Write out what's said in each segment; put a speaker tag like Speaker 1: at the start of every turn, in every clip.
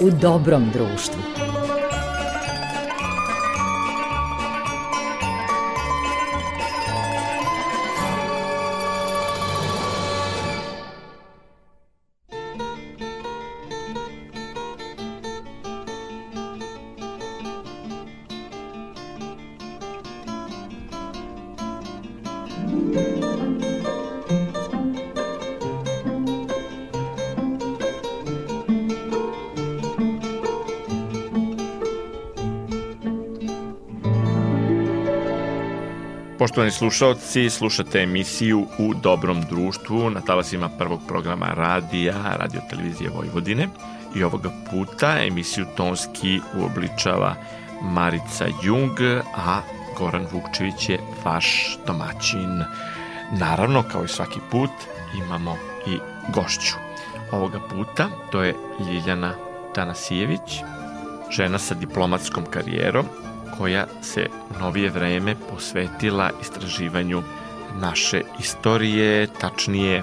Speaker 1: u dobrom društvu.
Speaker 2: Poštovani slušalci, slušate emisiju U dobrom društvu na talasima prvog programa radija, radio televizije Vojvodine i ovoga puta emisiju tonski uobličava Marica Jung, a Goran Vukčević je vaš domaćin. Naravno, kao i svaki put, imamo i gošću. Ovoga puta to je Ljiljana Tanasijević, žena sa diplomatskom karijerom koja se u novije vreme posvetila istraživanju naše istorije, tačnije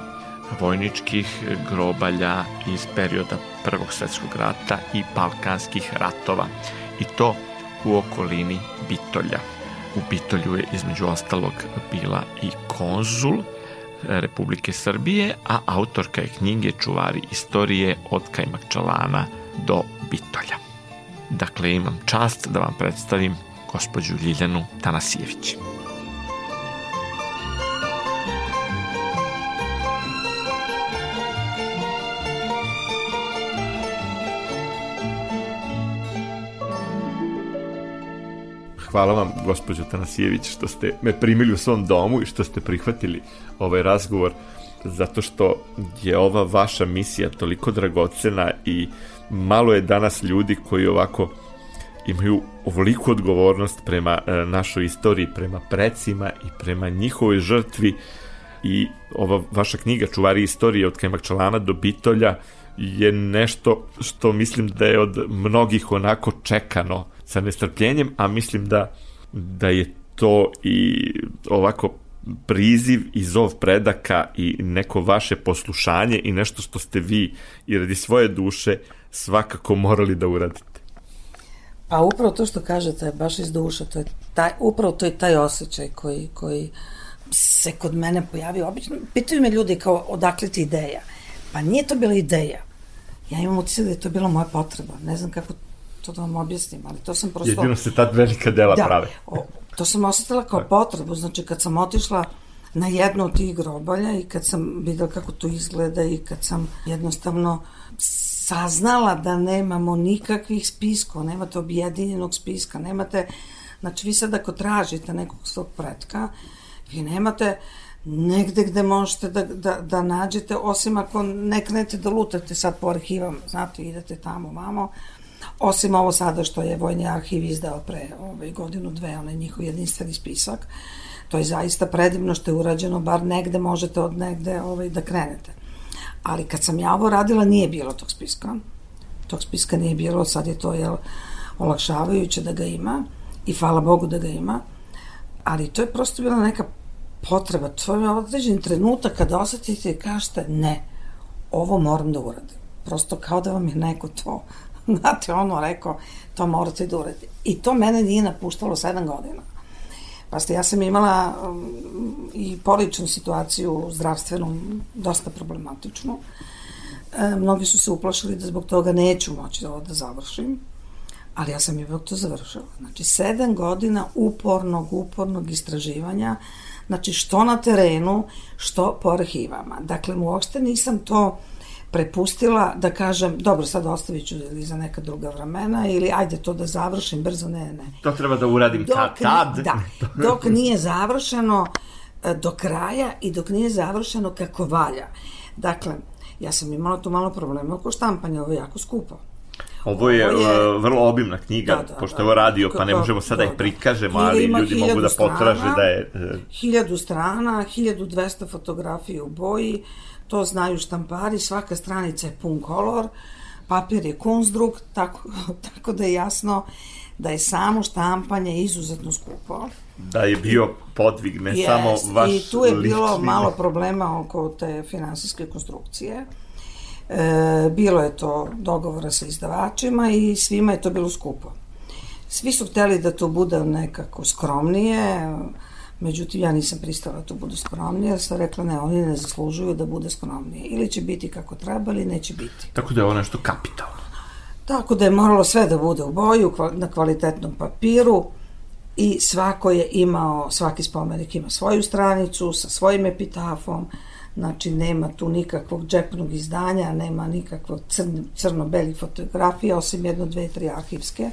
Speaker 2: vojničkih grobalja iz perioda Prvog svetskog rata i Balkanskih ratova i to u okolini Bitolja. U Bitolju je između ostalog bila i konzul Republike Srbije, a autorka je knjige Čuvari istorije od Kajmakčalana do Bitolja. Dakle, imam čast da vam predstavim gospođu Ljiljanu Tanasijević. Hvala vam, gospođo Tanasijević, što ste me primili u svom domu i što ste prihvatili ovaj razgovor, zato što je ova vaša misija toliko dragocena i malo je danas ljudi koji ovako imaju ovoliku odgovornost prema e, našoj istoriji, prema precima i prema njihovoj žrtvi. I ova vaša knjiga Čuvari istorije od Kajmakčalana do Bitolja je nešto što mislim da je od mnogih onako čekano sa nestrpljenjem, a mislim da, da je to i ovako priziv i zov predaka i neko vaše poslušanje i nešto što ste vi i radi svoje duše svakako morali da uradite.
Speaker 3: Pa upravo to što kažete, baš iz duša, to je taj, upravo to je taj osjećaj koji, koji se kod mene pojavio. Obično pitaju me ljudi kao odakle ti ideja. Pa nije to bila ideja. Ja imam utisak da je to bila moja potreba. Ne znam kako to da vam objasnim, ali to sam prosto...
Speaker 2: Jedino se tad velika dela da, prave.
Speaker 3: O, to sam osetila kao potrebu, znači kad sam otišla na jedno od tih grobalja i kad sam videla kako to izgleda i kad sam jednostavno saznala da nemamo nikakvih spiskova, nemate objedinjenog spiska, nemate, znači vi sad ako tražite nekog svog pretka, vi nemate negde gde možete da, da, da nađete, osim ako ne krenete da lutate sad po arhivama, znate, idete tamo, vamo, osim ovo sada što je Vojni arhiv izdao pre ovaj, godinu, dve, onaj njihov jedinstveni spisak, to je zaista predivno što je urađeno, bar negde možete od negde ovaj, da krenete. Ali kad sam ja ovo radila, nije bilo tog spiska. Tog spiska nije bilo, sad je to jel, olakšavajuće da ga ima i hvala Bogu da ga ima. Ali to je prosto bila neka potreba. To je određen trenutak kada osetite i kažete ne, ovo moram da uradim. Prosto kao da vam je neko to, znate, ono rekao, to morate da uradite. I to mene nije napuštalo sedam godina. Pa ste, ja sam imala um, i porodičnu situaciju zdravstvenu dosta problematičnu. E, mnogi su se uplašili da zbog toga neću moći ovo da završim, ali ja sam ipak to završila. Znači, sedam godina upornog, upornog istraživanja, znači što na terenu, što po arhivama. Dakle, uopšte nisam to prepustila da kažem, dobro, sad ostavit ću ili za neka druga vremena ili ajde to da završim brzo, ne, ne.
Speaker 2: To treba da uradim dok, tad, tad.
Speaker 3: Da, dok nije završeno e, do kraja i dok nije završeno kako valja. Dakle, ja sam imala tu malo problema oko štampanja, ovo je jako skupo.
Speaker 2: Ovo je, ovo je vrlo obimna knjiga, da, da, pošto je ovo radio, pa ne možemo sada da, ih prikažemo, ali ljudi mogu da potraže strana, da je...
Speaker 3: E, hiljadu strana, 1200 fotografije u boji, to znaju štampari, svaka stranica je pun kolor, papir je kunzdruk, tako, tako da je jasno da je samo štampanje izuzetno skupo.
Speaker 2: Da je bio podvig, ne yes, samo vaš
Speaker 3: I tu je bilo lični... malo problema oko te finansijske konstrukcije. E, bilo je to dogovora sa izdavačima i svima je to bilo skupo. Svi su hteli da to bude nekako skromnije, međutim ja nisam pristala da to bude skromnije, jer sam rekla ne, oni ne zaslužuju da bude skromnije. Ili će biti kako treba, ili neće biti.
Speaker 2: Tako da je ovo nešto kapitalno.
Speaker 3: Tako da je moralo sve da bude u boju, na kvalitetnom papiru i svako je imao, svaki spomenik ima svoju stranicu sa svojim epitafom, znači nema tu nikakvog džepnog izdanja, nema nikakvog crn, crno-beli fotografija, osim jedno, dve, tri arhivske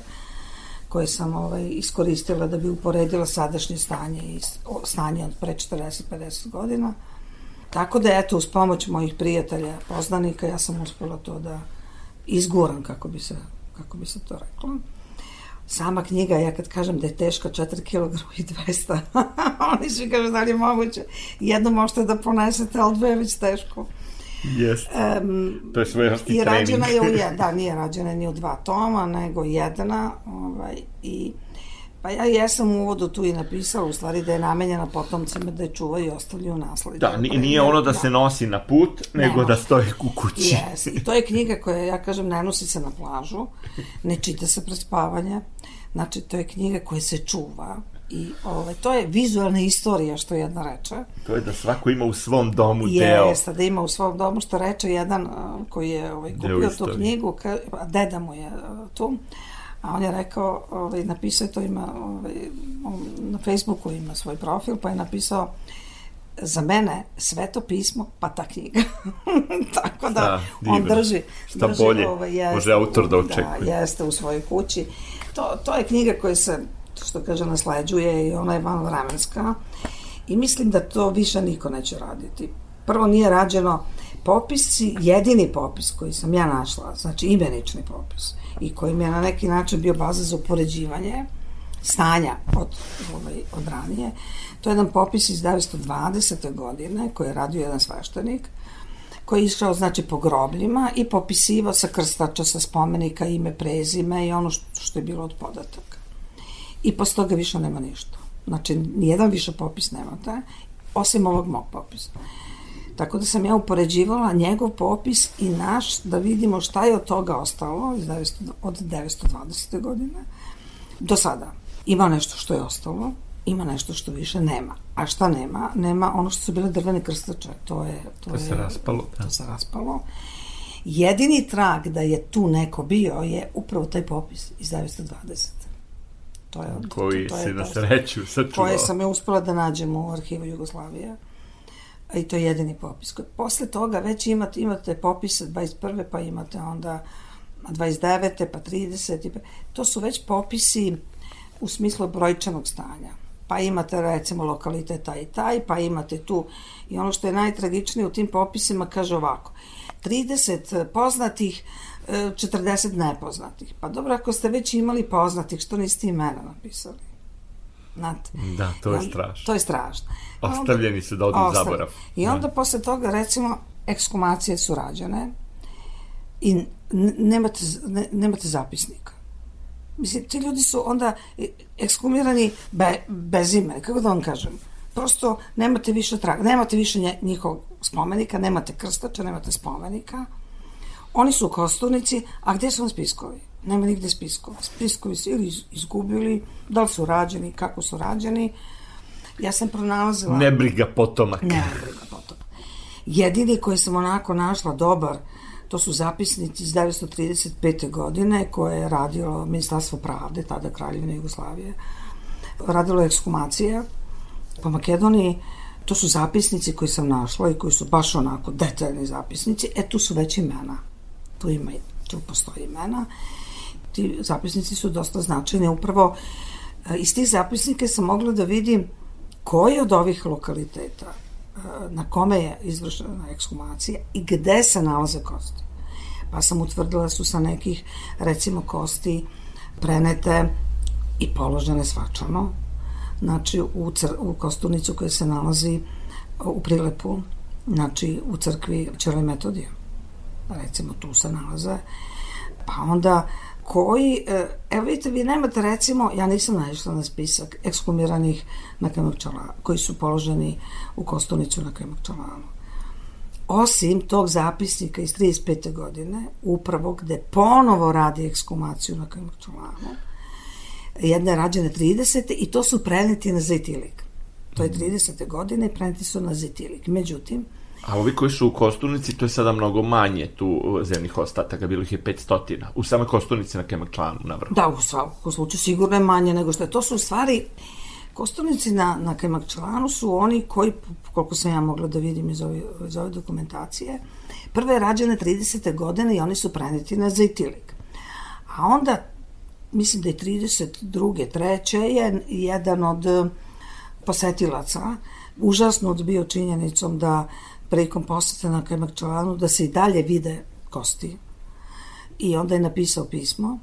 Speaker 3: koje sam ovaj, iskoristila da bi uporedila sadašnje stanje i stanje od pre 40-50 godina. Tako da, eto, uz pomoć mojih prijatelja, poznanika, ja sam uspela to da izguram, kako bi se, kako bi se to reklo. Sama knjiga, ja kad kažem da je teška 4 kg i 200, oni svi kažu da li je moguće. Jedno možete da ponesete, ali dve je već teško.
Speaker 2: Jest. Um, to je svojevrsni trening.
Speaker 3: I rađena je u jedan, da, nije rađena ni u dva toma, nego jedna. Ovaj, I Pa ja jesam u uvodu tu i napisala u stvari da je namenjena potomcima da je čuvaju i ostavljaju nasled.
Speaker 2: Da, nije ono da, da se nosi na put, nego ne, da stoje u kući.
Speaker 3: Jes, i to je knjiga koja, ja kažem, ne nosi se na plažu, ne čita se pred spavanje, znači to je knjiga koja se čuva, i ovaj, to je vizualna istorija, što jedna reče.
Speaker 2: To je da svako ima u svom domu deo.
Speaker 3: Jeste, da ima u svom domu, što reče jedan koji je ovaj, kupio tu knjigu, ka, deda mu je tu, a on je rekao, ovaj, napisao to ima, ovaj, na Facebooku ima svoj profil, pa je napisao za mene sveto pismo, pa ta knjiga. Tako da, da on drži,
Speaker 2: Šta
Speaker 3: drži
Speaker 2: bolje, ovaj, jest, može autor da očekuje.
Speaker 3: Da, jeste u svojoj kući. To, to je knjiga koja se, što kaže, nasleđuje i ona je van vremenska. I mislim da to više niko neće raditi. Prvo nije rađeno popisi, jedini popis koji sam ja našla, znači imenični popis, i koji mi je na neki način bio baza za upoređivanje stanja od, ovaj, od ranije. To je jedan popis iz 1920. godine koji je radio jedan sveštenik koji je išao znači po grobljima i popisivao sa krstača, sa spomenika, ime, prezime i ono što, što je bilo od podataka. I posle toga više nema ništa. Znači, nijedan više popis nemate, osim ovog mog popisa. Tako da sam ja upoređivala njegov popis i naš da vidimo šta je od toga ostalo iz 900, od 920. godine do sada. Ima nešto što je ostalo, ima nešto što više nema. A šta nema? Nema ono što su bile drvene krstače. To je...
Speaker 2: To, to je, se raspalo.
Speaker 3: Da. To se raspalo. Jedini trag da je tu neko bio je upravo taj popis iz 920.
Speaker 2: To je, koji to, to je se na sreću sačuvao.
Speaker 3: Koje sam je uspela da nađem u arhivu Jugoslavije i to je jedini popis. Posle toga već imate, imate popise 21. pa imate onda 29. pa 30. Pa, to su već popisi u smislu brojčanog stanja. Pa imate recimo lokalitet taj i taj, pa imate tu i ono što je najtragičnije u tim popisima kaže ovako 30 poznatih 40 e, nepoznatih. Pa dobro, ako ste već imali poznatih, što niste imena napisali?
Speaker 2: Znate? Da, to je strašno.
Speaker 3: To je strašno.
Speaker 2: Ostavljeni su da odu zaborav.
Speaker 3: I onda da. posle toga, recimo, ekskumacije su rađene i nemate, ne, nemate zapisnika. Mislim, ti ljudi su onda ekskumirani be, bez imena, kako da vam kažem. Prosto nemate više traga, nemate više njihovog spomenika, nemate krstača, nemate spomenika. Oni su kosturnici, a gde su vam spiskovi? nema nigde spiskova. Spiskovi su ili izgubili, da li su rađeni, kako su rađeni. Ja sam pronalazila...
Speaker 2: Nebriga potomak.
Speaker 3: Nebriga potomak. Jedini koji sam onako našla dobar, to su zapisnici iz 1935. godine koje je radilo Ministarstvo pravde, tada Kraljevine Jugoslavije. Radilo je ekskumacije po Makedoniji. To su zapisnici koji sam našla i koji su baš onako detaljni zapisnici. E, tu su već imena. Tu ima, tu postoji imena ti zapisnici su dosta značajni. Upravo e, iz tih zapisnika sam mogla da vidim koji od ovih lokaliteta e, na kome je izvršena ekshumacija i gde se nalaze kosti. Pa sam utvrdila da su sa nekih, recimo, kosti prenete i položene svačano, znači u, cr, u kosturnicu koja se nalazi u prilepu, znači u crkvi Červe Metodije. Recimo tu se nalaze. Pa onda koji, e, evo vidite, vi nemate recimo, ja nisam naišla na spisak ekshumiranih na Kamakčalanu, koji su položeni u kostunicu na Kamakčalanu. Osim tog zapisnika iz 35. godine, upravo gde ponovo radi ekshumaciju na Kajmakčulanu, jedna je rađena 30. i to su preneti na Zetilik. To je 30. Mhm. godine i preneti su na Zetilik. Međutim,
Speaker 2: A ovi koji su u Kosturnici, to je sada mnogo manje tu zemnih ostataka, bilo ih je 500. U same Kosturnici na Kemakčlanu, na vrhu.
Speaker 3: Da, u svakom slučaju sigurno je manje nego što je. To su u stvari, Kosturnici na, na Kemakčlanu su oni koji, koliko sam ja mogla da vidim iz ove, iz ove dokumentacije, prve je rađene 30. godine i oni su preneti na Zajtilik. A onda, mislim da je 32. treće je jedan od posetilaca užasno odbio činjenicom da prilikom posete na Kajmakčalanu da se i dalje vide kosti. I onda je napisao pismo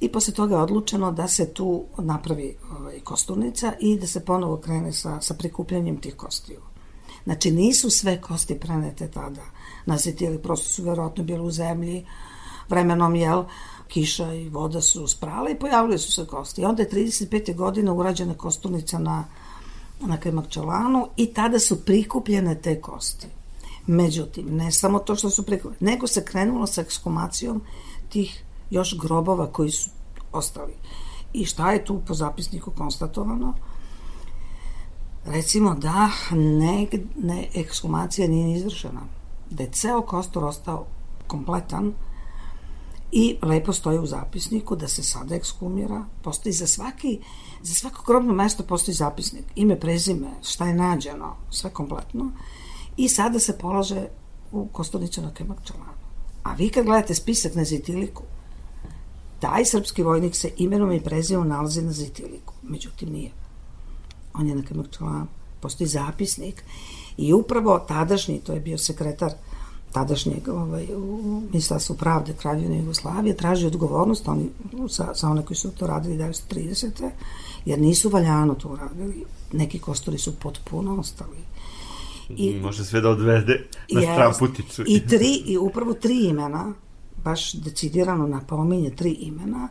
Speaker 3: i posle toga je odlučeno da se tu napravi ovaj, kosturnica i da se ponovo krene sa, sa prikupljanjem tih kostiju. Znači nisu sve kosti prenete tada na zetili, prosto su verovatno bile u zemlji, vremenom jel, kiša i voda su sprale i pojavili su se kosti. I onda je 35. godina urađena kosturnica na, na Kajmakčalanu i tada su prikupljene te kosti. Međutim, ne samo to što su preko, nego se krenulo sa ekskumacijom tih još grobova koji su ostali. I šta je tu po zapisniku konstatovano? Recimo da ne, ne, nije izvršena. Da je ceo kostor ostao kompletan i lepo stoji u zapisniku da se sada ekskumira. Postoji za svaki, za svako grobno mesto postoji zapisnik. Ime, prezime, šta je nađeno, sve kompletno i sada se polaže u Kostunicu na Kemakčalanu. A vi kad gledate spisak na Zitiliku, taj srpski vojnik se imenom i prezimom nalazi na Zitiliku. Međutim, nije. On je na Kemakčalanu. Postoji zapisnik i upravo tadašnji, to je bio sekretar tadašnjeg ovaj, u Ministarstvu pravde Kraljevine Jugoslavije, traži odgovornost oni, za, za one koji su to radili 1930. jer nisu valjano to uradili. Neki kostori su potpuno ostali
Speaker 2: I, Može sve da odvede na jest, stramputicu.
Speaker 3: I, tri, I upravo tri imena, baš decidirano napominje tri imena,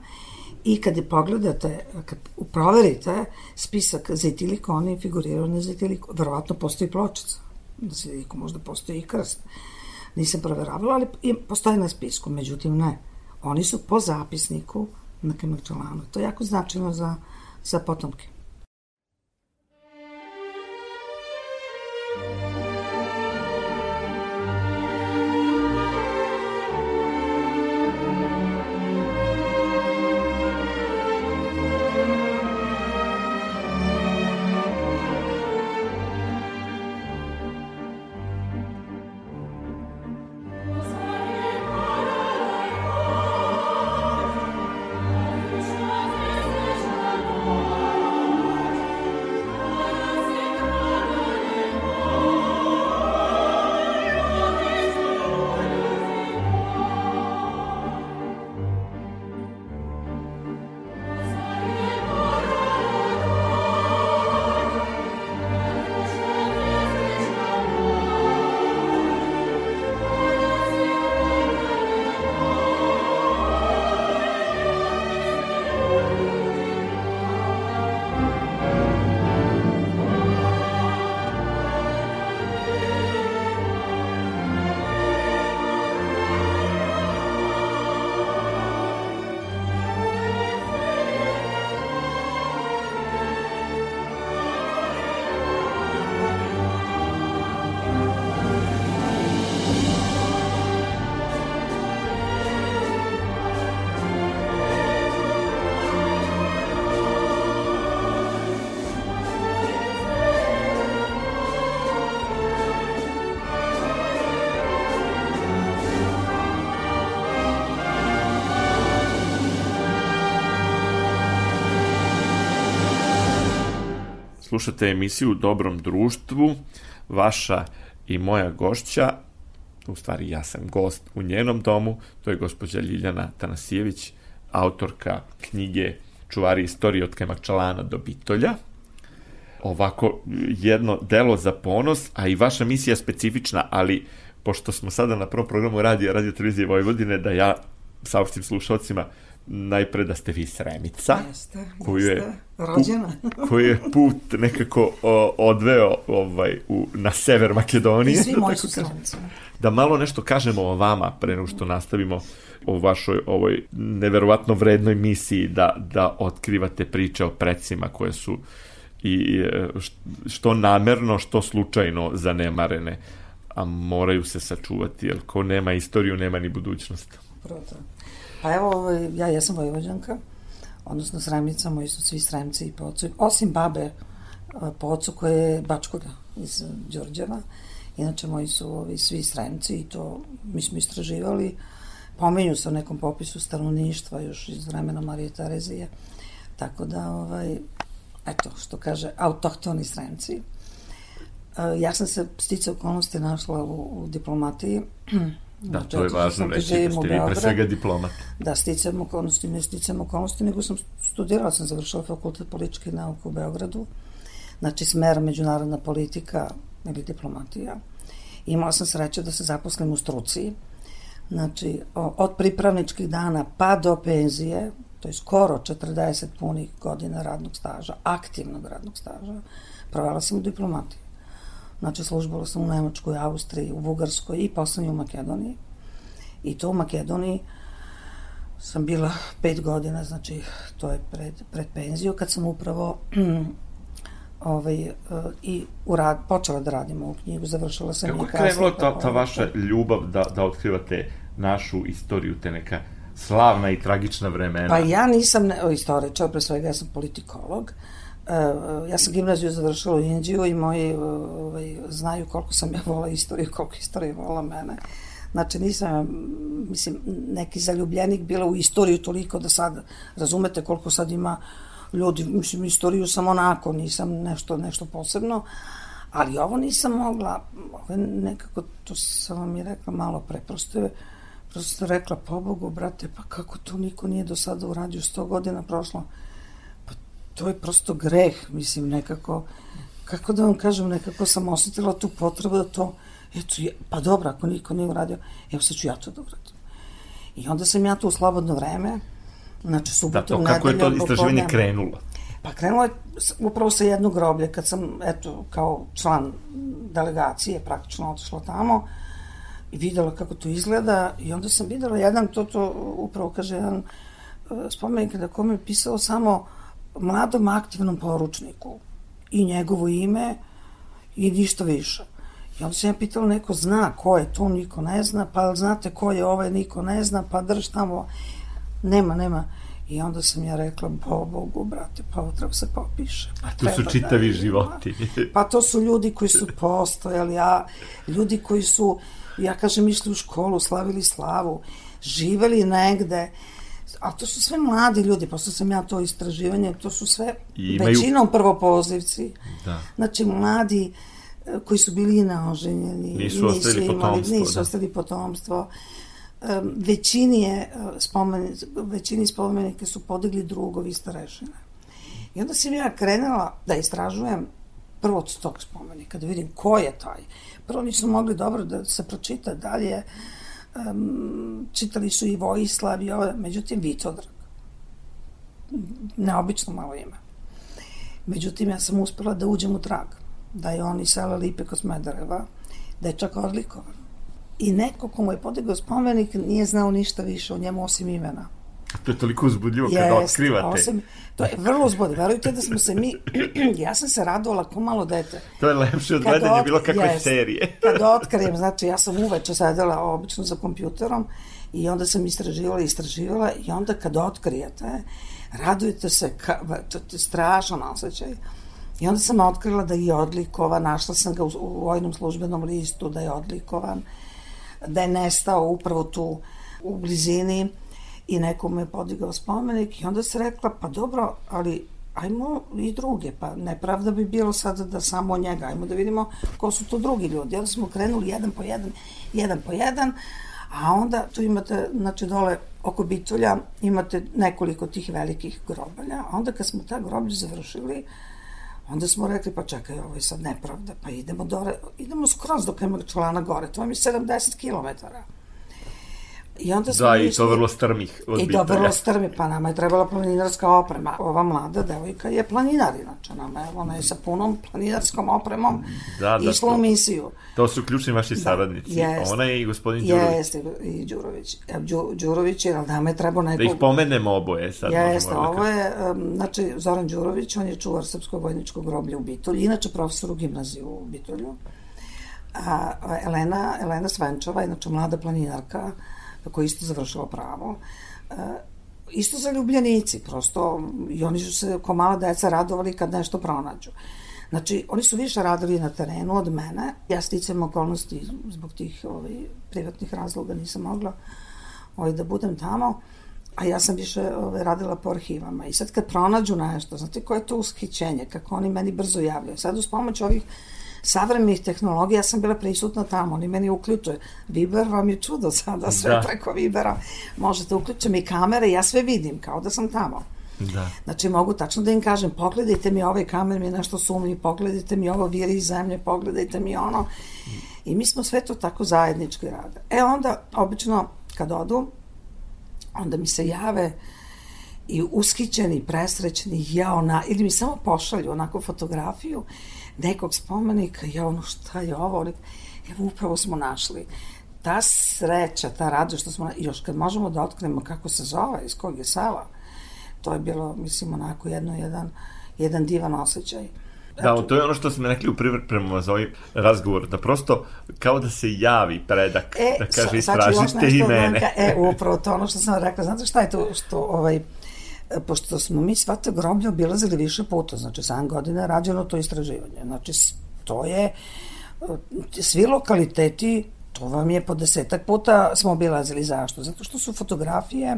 Speaker 3: i kad je pogledate, kad proverite spisak za etiliku, oni figuriraju na za etiliku. Verovatno postoji pločica na za etiliku, možda postoji i krst. Nisam proveravala, ali postoji na spisku, međutim ne. Oni su po zapisniku na Kemakčalanu. To je jako značajno za, za potomke.
Speaker 2: Slušate emisiju Dobrom društvu. Vaša i moja gošća, u stvari ja sam gost u njenom domu, to je gospođa Ljiljana Tanasijević, autorka knjige Čuvari istorije od Kemakčalana do Bitolja. Ovako jedno delo za ponos, a i vaša misija specifična, ali pošto smo sada na prvom programu radija Radio Televizije Vojvodine, da ja saopštim slušalcima, najpre da ste vi Sremica,
Speaker 3: Jeste,
Speaker 2: koju je.
Speaker 3: Rođena.
Speaker 2: koju je put nekako o, odveo ovaj, u, na sever Makedonije.
Speaker 3: I svi moji su.
Speaker 2: Da malo nešto kažemo o vama, pre nego što nastavimo o vašoj ovoj neverovatno vrednoj misiji da, da otkrivate priče o precima koje su i e, što namerno, što slučajno zanemarene, a moraju se sačuvati, jer ko nema istoriju, nema ni budućnost.
Speaker 3: Prvo to. Pa evo, ovaj, ja jesam Vojvođanka, odnosno Sremnica, moji su svi Sremci i po ocu, osim babe a, po ocu koje je Bačkoga iz Đorđeva. Inače, moji su ovi, svi Sremci i to mi smo istraživali. Pomenju se u nekom popisu stanovništva još iz vremena Marije Terezije. Tako da, ovaj, eto, što kaže, autohtoni Sremci. E, Ja sam se stice okolnosti našla u, u diplomatiji.
Speaker 2: Da, to je važno reći, da ste vi pre svega diplomat.
Speaker 3: Da, sticam okolnosti, ne sticam okolnosti, nego sam studirala, sam završila fakultet političkih nauka u Beogradu, znači smer međunarodna politika ili diplomatija. Imala sam sreće da se zaposlim u struci, znači od pripravničkih dana pa do penzije, to je skoro 40 punih godina radnog staža, aktivnog radnog staža, provela sam u diplomatiji. Znači, službala sam u Nemačkoj, Austriji, u Bugarskoj i poslednje u Makedoniji. I to u Makedoniji sam bila pet godina, znači to je pred, pred penziju, kad sam upravo ovaj, eh, i urad, počela da radim ovu knjigu, završila sam
Speaker 2: Kako
Speaker 3: je
Speaker 2: je
Speaker 3: kasnije.
Speaker 2: krenula ta, ta vaša ljubav da, da otkrivate našu istoriju, te neka slavna i tragična vremena?
Speaker 3: Pa ja nisam ne, o, istoričar, pre svega ja sam politikolog. E, ja sam gimnaziju završila u Indiju i moji ovaj, znaju koliko sam ja vola istoriju, koliko istorija vola mene. Znači nisam, mislim, neki zaljubljenik bila u istoriju toliko da sad, razumete koliko sad ima ljudi, mislim, istoriju sam onako, nisam nešto, nešto posebno, ali ovo nisam mogla, ovo nekako, to sam vam i rekla malo pre, prosto je, prosto rekla, pobogu, brate, pa kako to niko nije do sada uradio, 100 godina prošlo, pa to je prosto greh, mislim, nekako, kako da vam kažem, nekako sam osetila tu potrebu da to, eto, je, pa dobro, ako niko nije uradio, evo sad ću ja to da uradim. I onda sam ja tu u slobodno vreme, znači
Speaker 2: Da,
Speaker 3: subotom,
Speaker 2: to kako je to istraživanje
Speaker 3: popodne-
Speaker 2: krenulo?
Speaker 3: Pa krenulo je upravo sa jednog groblja, kad sam, eto, kao član delegacije praktično otišla tamo i videla kako to izgleda i onda sam videla jedan, to, to upravo kaže jedan e, spomenik na kome je pisalo samo mladom aktivnom poručniku i njegovo ime i ništa više. I onda sam ja pitala, neko zna ko je to, niko ne zna, pa znate ko je ovaj, niko ne zna, pa drž tamo, nema, nema. I onda sam ja rekla, bo, Bogu, brate, pa ovo treba se popiše. Pa
Speaker 2: tu su
Speaker 3: treba
Speaker 2: čitavi
Speaker 3: ima.
Speaker 2: životi.
Speaker 3: Pa to su ljudi koji su postojali, a ljudi koji su, ja kažem, išli u školu, slavili slavu, živeli negde, a to su sve mladi ljudi, posle sam ja to istraživanje, to su sve
Speaker 2: I imaju-
Speaker 3: većinom prvopozivci.
Speaker 2: Da.
Speaker 3: Znači, mladi e, koji su bili neoženjeni,
Speaker 2: Nisu ostavili potomstvo,
Speaker 3: nisu
Speaker 2: da.
Speaker 3: ostavili potomstvo. E, većini je e, spomen, većini spomenike su podigli drugovi starešine. I onda sam ja krenula da istražujem prvo od tog spomenika, da vidim ko je taj. Prvo nisu mogli dobro da se pročita dalje, čitali su i Vojislav i ovo, međutim Vitodrag. Neobično malo ime. Međutim, ja sam uspela da uđem u trag, da je on iz sela Lipe kod Smedereva, da je čak odlikovan. I neko ko mu je podigao spomenik nije znao ništa više o njemu osim imena.
Speaker 2: To je toliko uzbudljivo kada
Speaker 3: Jest,
Speaker 2: otkrivate.
Speaker 3: osim- to je vrlo uzbudljivo. Verujte da smo se mi, ja sam se radovala ko malo dete.
Speaker 2: To je lepše od gledanja
Speaker 3: ot-
Speaker 2: bilo kakve
Speaker 3: jest.
Speaker 2: serije.
Speaker 3: Kad otkrijem, znači ja sam uveče sedela obično za kompjuterom i onda sam istraživala istraživala i onda kad otkrijete, radujete se, ka, to, to je strašan osjećaj. I onda sam otkrila da je odlikovan, našla sam ga u, u vojnom službenom listu, da je odlikovan, da je nestao upravo tu u blizini i neko mu je podigao spomenik i onda se rekla, pa dobro, ali ajmo i druge, pa nepravda bi bilo sada da samo njega, ajmo da vidimo ko su to drugi ljudi. Onda smo krenuli jedan po jedan, jedan po jedan, a onda tu imate, znači dole oko Bitulja imate nekoliko tih velikih grobalja, a onda kad smo ta groblja završili, onda smo rekli, pa čekaj, ovo je sad nepravda, pa idemo dole, idemo skroz do Kajmakčulana gore, to vam je 70 kilometara. I onda smo
Speaker 2: Da, i to vrlo strmih
Speaker 3: I
Speaker 2: odbitelja.
Speaker 3: to vrlo strmi, pa nama je trebala planinarska oprema. Ova mlada devojka je planinar, inače nama je, ona je sa punom planinarskom opremom
Speaker 2: Da, da,
Speaker 3: išla
Speaker 2: to-
Speaker 3: u misiju.
Speaker 2: To su ključni vaši saradnici.
Speaker 3: jest.
Speaker 2: Ona je i gospodin Đurović.
Speaker 3: Jeste, i Đurović. E, Đu, Đurović je, ali nama je trebao nekog...
Speaker 2: Da ih pomenemo oboje sad.
Speaker 3: Jeste,
Speaker 2: da
Speaker 3: ovo je, um, znači, Zoran Đurović, on je čuvar Srpskog vojničkog groblja u Bitolju, inače profesor u gimnaziju u Bitolju. A, a Elena, Elena Svenčova, inače mlada planinarka, koja je isto završila pravo, a, isto zaljubljenici, prosto, i oni su se ko mala deca radovali kad nešto pronađu. Znači, oni su više radili na terenu od mene. Ja sticam okolnosti zbog tih ovaj, privatnih razloga nisam mogla ovaj, da budem tamo, a ja sam više ovaj, radila po arhivama. I sad kad pronađu nešto, znate koje je to ushićenje, kako oni meni brzo javljaju. Sad uz pomoć ovih savremenih tehnologija ja sam bila prisutna tamo, oni meni uključuje. Viber vam je čudo sada, sve
Speaker 2: Da.
Speaker 3: da. preko Vibera. Možete uključiti mi kamere, ja sve vidim, kao da sam tamo.
Speaker 2: Da.
Speaker 3: Znači mogu tačno da im kažem, pogledajte mi ovaj kamer, mi je nešto sumnji, pogledajte mi ovo viri iz zemlje, pogledajte mi ono. I mi smo sve to tako zajednički rade. E onda, obično, kad odu, onda mi se jave i ushićeni, presrećni, ja ona, ili mi samo pošalju onako fotografiju nekog spomenika, ja ono šta je ovo, oni, evo upravo smo našli. Ta sreća, ta radost što smo, još kad možemo da otkrijemo kako se zove, iz kog je sela, to je bilo, mislim, onako jedno, jedan, jedan divan osjećaj.
Speaker 2: Da, to je ono što smo rekli u pripremama za ovaj razgovor, da prosto kao da se javi predak, da kaže
Speaker 3: sa-
Speaker 2: istražite i mene.
Speaker 3: ka- E, upravo to ono što sam rekla. Znate šta je to što, ovaj, e, pošto smo mi sva ta groblja obilazili više puta, znači 7 godina rađeno to istraživanje. Znači, to je, e, svi lokaliteti, to vam je po desetak puta smo obilazili. Zašto? Zato što su fotografije,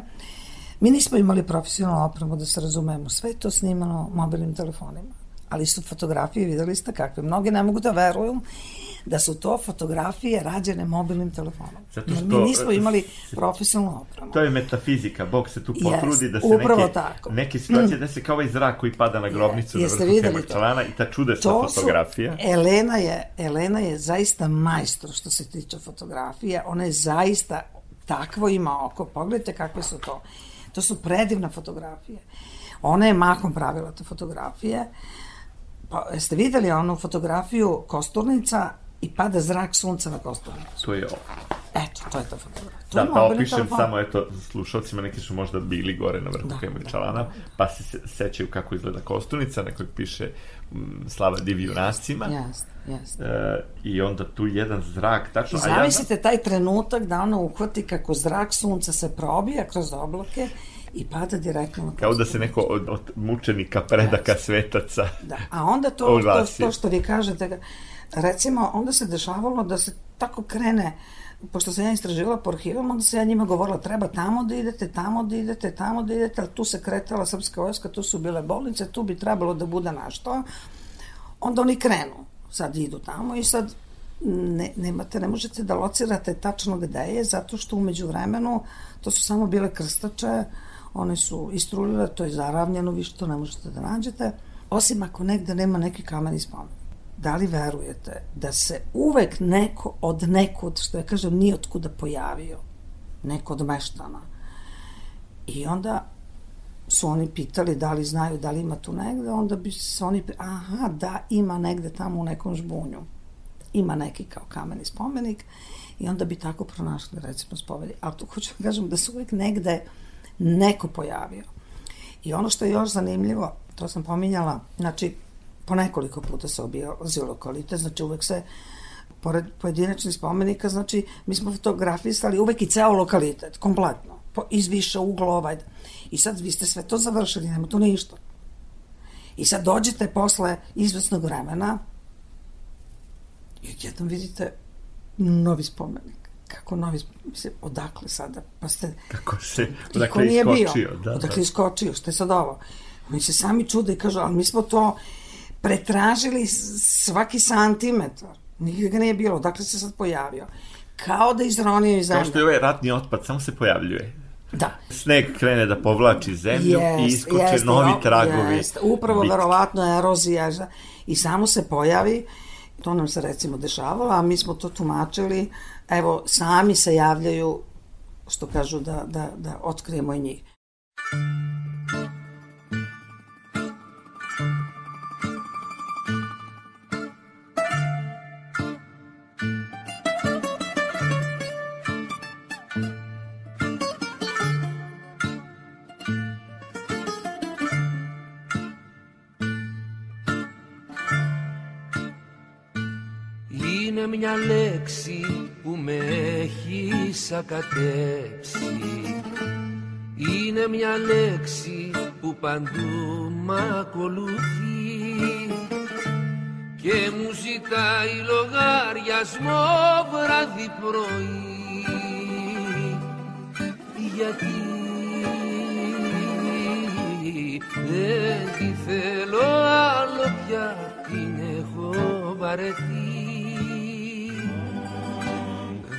Speaker 3: mi nismo imali profesionalnu opremu da se razumemo, sve to snimano mobilnim telefonima. Ali su fotografije, videli ste kakve. Mnogi ne mogu da veruju da su to fotografije rađene mobilnim telefonom.
Speaker 2: Zato
Speaker 3: Jer
Speaker 2: što,
Speaker 3: mi nismo imali profesionalnu opremu.
Speaker 2: To je metafizika, Bog se tu potrudi da se neke,
Speaker 3: tako.
Speaker 2: neke situacije da se kao ovaj zrak koji pada na grobnicu na
Speaker 3: Jeste
Speaker 2: vrhu
Speaker 3: videli
Speaker 2: Hemarčalana i ta čudesna
Speaker 3: To su-
Speaker 2: fotografija.
Speaker 3: Elena je, Elena je zaista majstor što se tiče fotografije. Ona je zaista takvo ima oko. Pogledajte kakve su to. To su predivne fotografije. Ona je mahom pravila te fotografije. Pa, jeste videli onu fotografiju kosturnica i pada zrak sunca na kosturnicu?
Speaker 2: To je ovo.
Speaker 3: Eto, to je ta fotografija. To
Speaker 2: Da, pa opišem
Speaker 3: telefon.
Speaker 2: samo, eto, slušalcima, neki su možda bili gore na vrhu
Speaker 3: Da,
Speaker 2: Hemarčalana, pa se se- sećaju kako izgleda kostunica, nekog piše mm, Slava divi junacima.
Speaker 3: Jeste, jeste.
Speaker 2: E, I onda tu jedan zrak, tačno.
Speaker 3: I
Speaker 2: a ja
Speaker 3: zamislite taj trenutak da ona uhvati kako zrak sunca se probija kroz oblake i pada direktno na
Speaker 2: Kao da se neko od, od mučenika predaka svetaca
Speaker 3: Da, a onda to, to,
Speaker 2: Oglasi.
Speaker 3: to što vi kažete, recimo, onda se dešavalo da se tako krene, pošto sam ja istraživala po arhivama, onda se ja njima govorila, treba tamo da idete, tamo da idete, tamo da idete, ali tu se kretala srpska vojska, tu su bile bolnice, tu bi trebalo da bude našto. Onda oni krenu, sad idu tamo i sad ne, nemate, ne možete da locirate tačno gde je, zato što umeđu vremenu to su samo bile krstače, one su istrulile, to je zaravljeno, vi što ne možete da nađete, osim ako negde nema neki kameni spomenik. Da li verujete da se uvek neko od nekud, što ja kažem, nije otkuda pojavio, neko od meštana. I onda su oni pitali da li znaju da li ima tu negde, onda bi se oni, aha, da, ima negde tamo u nekom žbunju. Ima neki kao kameni spomenik i onda bi tako pronašli, recimo, spomenik. Ali tu hoću da kažem da se uvek negde neko pojavio. I ono što je još zanimljivo, to sam pominjala, znači, po nekoliko puta se obilazio lokalitet, znači uvek se pored pojedinačnih spomenika, znači mi smo fotografisali uvek i ceo lokalitet, kompletno, po, iz više uglova. I sad vi ste sve to završili, nema tu ništa. I sad dođete posle izvesnog vremena i odjednom vidite novi spomenik. Kako novi, mislim, odakle sada? Pa ste,
Speaker 2: kako se,
Speaker 3: Niko
Speaker 2: odakle
Speaker 3: nije
Speaker 2: iskočio.
Speaker 3: bio.
Speaker 2: Da,
Speaker 3: Odakle
Speaker 2: da.
Speaker 3: iskočio, šta je sad ovo? Oni se sami čude i kažu, ali mi smo to pretražili svaki santimetar. Nigde ga nije bilo, odakle se sad pojavio. Kao da je izronio iz
Speaker 2: Kao
Speaker 3: zemlje.
Speaker 2: što je ovaj ratni otpad, samo se pojavljuje.
Speaker 3: Da.
Speaker 2: Sneg krene da povlači zemlju i
Speaker 3: Jest,
Speaker 2: iskoče
Speaker 3: jeste,
Speaker 2: novi tragovi.
Speaker 3: Jest, upravo
Speaker 2: bitke.
Speaker 3: verovatno erozija i samo se pojavi to nam se recimo dešavalo, a mi smo to tumačili evo, sami se javljaju što kažu da, da, da otkrijemo i njih.
Speaker 1: Μια λέξη που με έχει σακατέψει. Είναι μια λέξη που παντού μ' ακολουθεί. Και μου ζητάει λογαριασμό βράδυ πρωί. Γιατί δεν τη θέλω άλλο πια την έχω βαρεθεί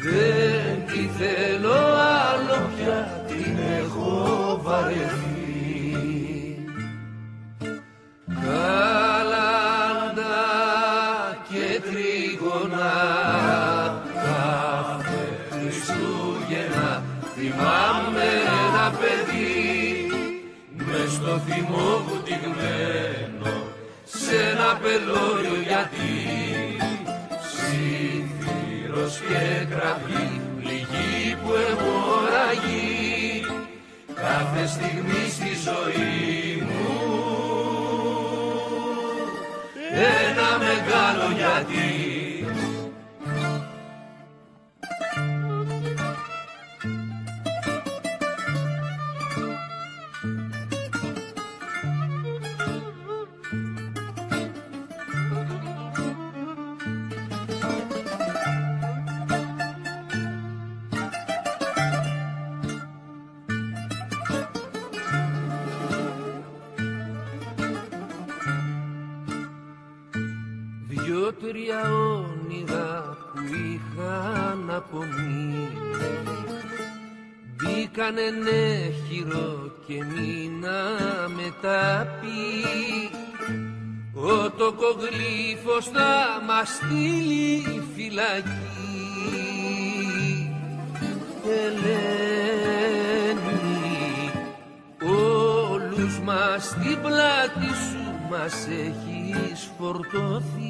Speaker 1: δεν τη θέλω άλλο πια την έχω βαρεθεί. Καλάντα και τρίγωνα κάθε Χριστούγεννα θυμάμαι ένα παιδί. Μες στο θυμό βουτυγμένο σε ένα πελώριο γιατί Ήλιος και κραυγή, πληγή που αιμορραγεί κάθε στιγμή στη ζωή μου. Ένα μεγάλο γιατί Μπήκανε νέχυρο και μήνα μεταπεί Ο τοκογλύφος θα μας στείλει φυλακή. Ελένη όλους μας στην πλάτη σου μας έχεις φορτωθεί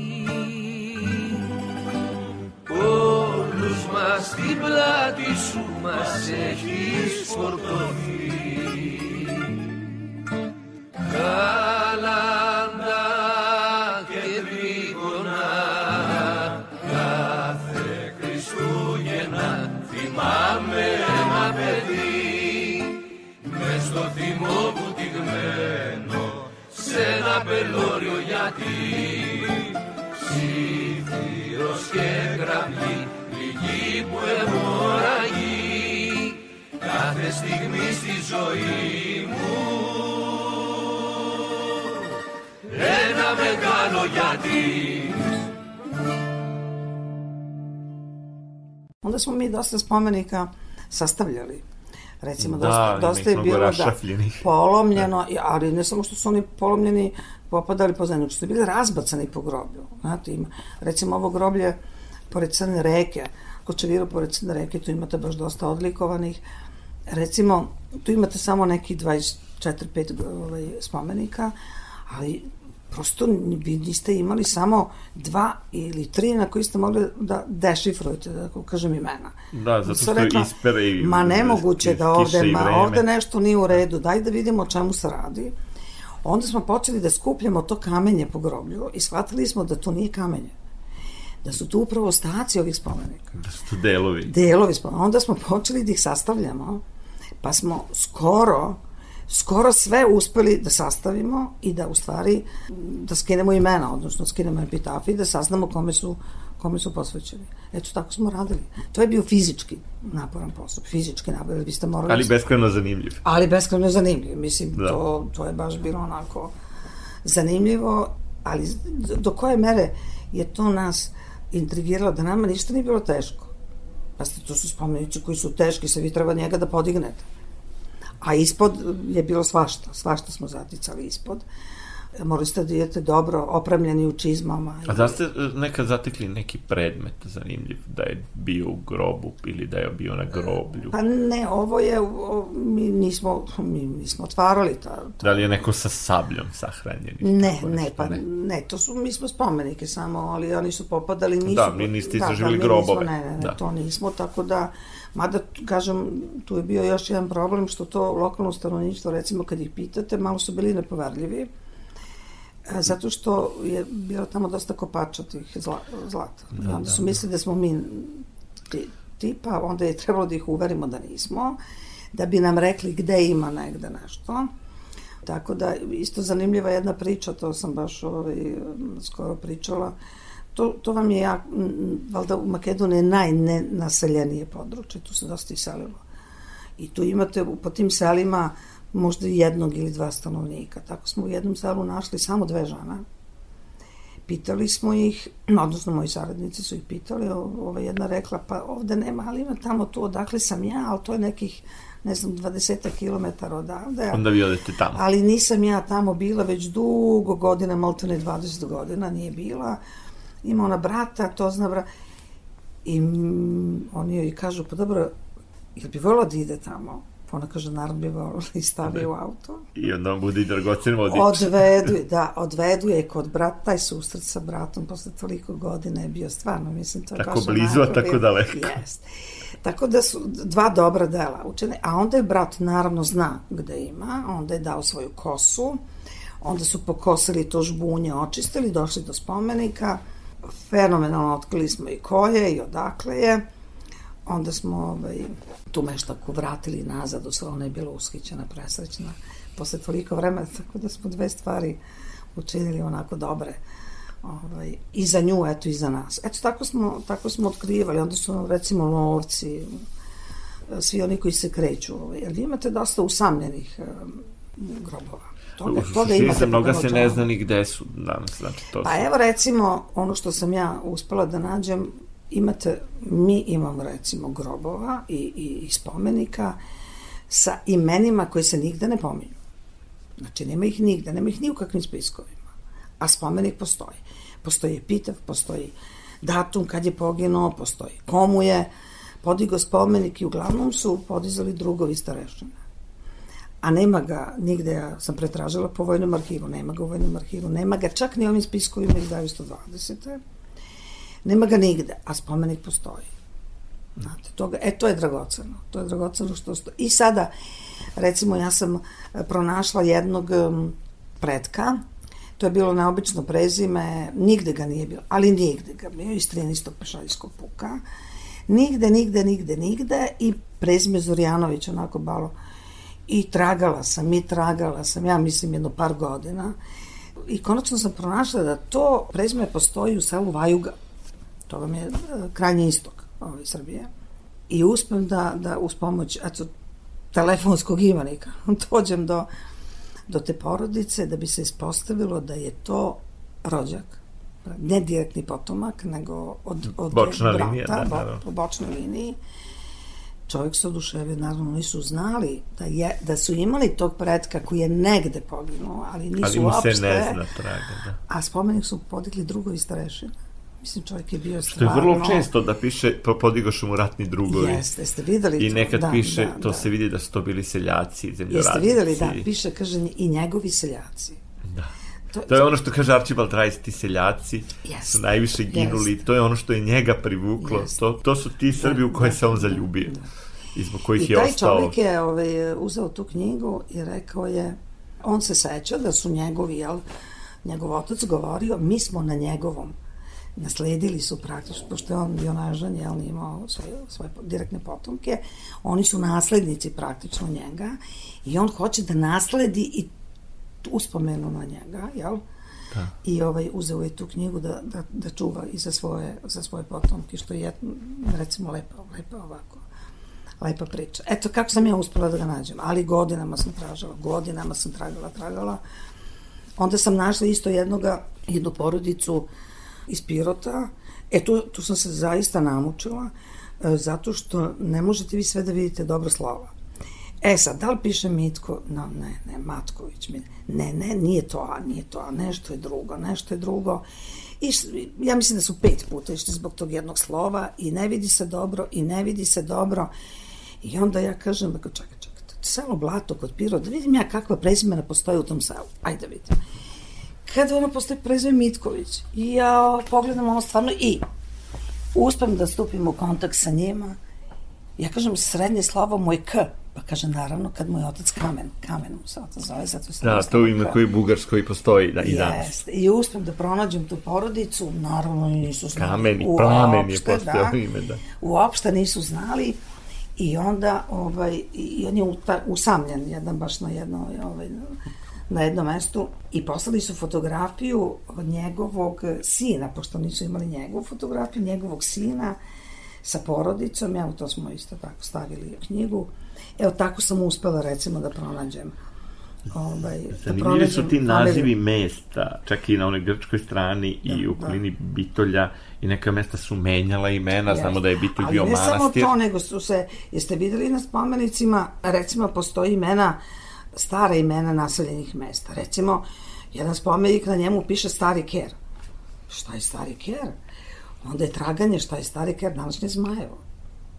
Speaker 1: μας στην πλάτη σου μας έχεις φορτωθεί. Καλάντα και τρίγωνα κάθε Χριστούγεννα θυμάμαι ένα παιδί. Μες στο θυμό που τυγμένο σε ένα πελώριο γιατί. Ψήφιος και γραμμή πληγή που αιμορραγεί κάθε στιγμή στη ζωή μου ένα μεγάλο γιατί
Speaker 3: Onda smo mi dosta spomenika sastavljali. Recimo, da, dosta, dosta je bilo da, polomljeno, da. ali ne samo što su oni polomljeni, popadali po zemlju, što su bili razbacani po groblju. Znate, ima, recimo ovo groblje pored Crne reke, Kočevira pored Crne reke, tu imate baš dosta odlikovanih. Recimo, tu imate samo neki 24-5 ovaj, spomenika, ali prosto vi niste imali samo dva ili tri na koji ste mogli da dešifrujete, da kažem imena.
Speaker 2: Da, zato što rekla, ispere i...
Speaker 3: Ma nemoguće da ovde, ma ovde nešto nije u redu, daj da vidimo o čemu se radi. Onda smo počeli da skupljamo to kamenje po groblju i shvatili smo da to nije kamenje da su tu upravo ostaci ovih spomenika.
Speaker 2: Da su to delovi.
Speaker 3: Delovi spomenika. Onda smo počeli da ih sastavljamo, pa smo skoro skoro sve uspeli da sastavimo i da u stvari da skinemo imena, odnosno skinemo epitafi i da saznamo kome su kome su posvećeni. Eto, tako smo radili. To je bio fizički naporan posao, fizički naporan, ali biste morali...
Speaker 2: Ali beskreno zanimljiv.
Speaker 3: Ali beskreno zanimljiv, mislim, da. to, to je baš bilo onako zanimljivo, ali do koje mere je to nas intrigiralo da nama ništa nije bilo teško. Pa ste, to su spomenici koji su teški, se vi treba njega da podignete. A ispod je bilo svašta, svašta smo zaticali ispod. morali ste da idete dobro opremljeni u čizmama.
Speaker 2: A da ste e, nekad zatekli neki predmet zanimljiv, da je bio u grobu ili da je bio na groblju?
Speaker 3: Pa ne, ovo je, o, mi nismo, mi nismo otvarali ta, ta...
Speaker 2: Da li je neko sa sabljom sahranjen?
Speaker 3: Ne, ne, pa ne. ne, to su, mi smo spomenike samo, ali oni su popadali, nisu...
Speaker 2: Da, mi niste istraživali da, da, grobove.
Speaker 3: Nismo, ne, ne, ne, da. to nismo, tako da, mada, kažem, tu je bio još jedan problem, što to lokalno stanovništvo, recimo, kad ih pitate, malo su bili nepoverljivi, zato što je bilo tamo dosta kopača tih zla, zlata. Da, onda su da, mislili da smo mi ti, tipa, onda je trebalo da ih uverimo da nismo, da bi nam rekli gde ima negde nešto. Tako da, isto zanimljiva jedna priča, to sam baš ovaj, skoro pričala, to, to vam je jak, valjda u Makedoniji najnenaseljenije područje, tu se dosta iselilo. I tu imate po tim selima možda jednog ili dva stanovnika. Tako smo u jednom selu našli samo dve žene. Pitali smo ih, odnosno moji saradnici su ih pitali, ova jedna rekla, pa ovde nema, ali ima tamo to odakle sam ja, ali to je nekih, ne znam, 20 km odavde.
Speaker 2: Onda vi odete tamo.
Speaker 3: Ali nisam ja tamo bila već dugo godina, malo ne 20 godina nije bila. Ima ona brata, to zna bra... I oni joj kažu, pa dobro, jel bi volila da ide tamo? Ona kaže, naravno bi volila i stavi u auto.
Speaker 2: I onda on bude i dragocen vodič.
Speaker 3: Odvedu je, da, odvedu je kod brata, taj susret sa bratom posle toliko godina je bio stvarno, mislim, to je
Speaker 2: tako baš blizu, a tako bio, daleko.
Speaker 3: Jest. Tako da su dva dobra dela učene, a onda je brat naravno zna gde ima, onda je dao svoju kosu, onda su pokosili to žbunje, očistili, došli do spomenika, fenomenalno otkrili smo i ko je i odakle je, onda smo ovaj, tu meštaku vratili nazad, u sve ona je bila ushićena, presrećna, posle toliko vremena, tako da smo dve stvari učinili onako dobre ovaj, i za nju, eto i za nas. Eto, tako smo, tako smo otkrivali, onda su recimo lovci, svi oni koji se kreću, ovaj, jer vi imate dosta usamljenih um, grobova.
Speaker 2: Toga, toga ima se mnoga se ne zna ni gde su danas, znači to
Speaker 3: Pa su... evo recimo, ono što sam ja uspela da nađem, imate, mi imamo recimo grobova i, i, i spomenika sa imenima koje se nigde ne pominju. Znači, nema ih nigde, nema ih ni u kakvim spiskovima. A spomenik postoji. Postoji epitaf, postoji datum kad je poginuo, postoji komu je podigo spomenik i uglavnom su podizali drugovi starešine. A nema ga nigde, ja sam pretražila po vojnom arhivu, nema ga u vojnom arhivu, nema ga čak ni ovim spiskovima iz 1920. Nema ga nigde, a spomenik postoji. Znate, toga, e, to je dragoceno. To je dragoceno što stoji. I sada, recimo, ja sam e, pronašla jednog um, pretka, to je bilo neobično prezime, nigde ga nije bilo, ali nigde ga bio, iz 13. pešaljskog puka. Nigde, nigde, nigde, nigde i prezime Zorjanović, onako balo. I tragala sam, i tragala sam, ja mislim jedno par godina. I konačno sam pronašla da to prezime postoji u selu Vajuga to vam je e, krajnji istok ovaj, Srbije. I uspem da, da uz pomoć eto, telefonskog imenika dođem do, do te porodice da bi se ispostavilo da je to rođak ne direktni potomak, nego od, od
Speaker 2: bočna
Speaker 3: brata,
Speaker 2: linija, da, da, da.
Speaker 3: po bočnoj liniji. Čovjek se oduševio, naravno nisu znali da, je, da su imali tog predka koji je negde poginuo, ali nisu ali
Speaker 2: uopšte.
Speaker 3: Ali
Speaker 2: mu se ne zna traga, da.
Speaker 3: A spomenik su podigli drugovi starešine. Mislim, čovjek je bio
Speaker 2: stvarno... Što je vrlo često da piše, podigošu mu ratni drugovi.
Speaker 3: Jeste, ste videli to?
Speaker 2: I nekad da, piše, da, to da. se vidi da su to bili seljaci, zemljoradnici.
Speaker 3: Jeste videli, da, piše, kaže, i njegovi seljaci.
Speaker 2: Da. To, to je ono što kaže Archibald Rice, ti seljaci yes, su najviše ginuli, yes. to je ono što je njega privuklo, to, to su ti Srbi da, u koje da, se on zaljubio da. i zbog kojih I je ostao.
Speaker 3: I taj čovjek je ovaj, uzeo tu knjigu i rekao je, on se seća da su njegovi, jel, njegov otac govorio, mi smo na njegovom nasledili su praktično, pošto je on bio nažan, jel, imao svoje, svoje direktne potomke, oni su naslednici praktično njega i on hoće da nasledi i uspomenu na njega, jel? Da. I ovaj, uzeo je tu knjigu da, da, da čuva i za svoje, za svoje potomke, što je, recimo, lepa, lepa ovako lepa priča. Eto, kako sam ja uspela da ga nađem, ali godinama sam tražala, godinama sam tragala, tragala. Onda sam našla isto jednoga, jednu porodicu iz Pirota. E, tu, tu sam se zaista namučila, e, zato što ne možete vi sve da vidite dobro slova. E sad, da li piše Mitko? No, ne, ne, Matković. Ne, ne, nije to, a nije to, a nešto je drugo, nešto je drugo. I ja mislim da su pet puta išli zbog tog jednog slova i ne vidi se dobro i ne vidi se dobro. I onda ja kažem, čekaj, čekaj, selo Blato kod Piro, da vidim ja kakva prezimena postoje u tom selu. Ajde da vidim. Kada ono postoji prezime Mitković, i ja pogledam ovo stvarno i uspem da stupim u kontakt sa njima. Ja kažem, srednje slovo moj K, Pa kaže, naravno, kad moj otac kamen, kamen mu se otac zove, zato
Speaker 2: se... Da, to ime koji bugarskoj postoji da, i danas.
Speaker 3: I uspem da pronađem tu porodicu, naravno nisu znali.
Speaker 2: Kamen i plamen je postao da, ime, da.
Speaker 3: Uopšte nisu znali i onda, ovaj, i on je usamljen, jedan baš na jedno, ovaj, na jednom mestu i poslali su fotografiju od njegovog sina, pošto nisu imali njegovu fotografiju, njegovog sina sa porodicom, evo to smo isto tako stavili u knjigu, Evo tako sam uspela recimo da pronađem
Speaker 2: Ovaj, da Zanimljivi su ti nazivi mesta, čak i na onoj grčkoj strani da, i u da. okolini da. Bitolja i neka mesta su menjala imena, Jeste. znamo da je Bitolj bio manastir.
Speaker 3: Ali ne samo to, nego su se, jeste videli na spomenicima, recimo postoji imena, stara imena naseljenih mesta. Recimo, jedan spomenik na njemu piše Stari Ker. Šta je Stari Ker? Onda je traganje šta je Stari Ker, današnje Zmajevo.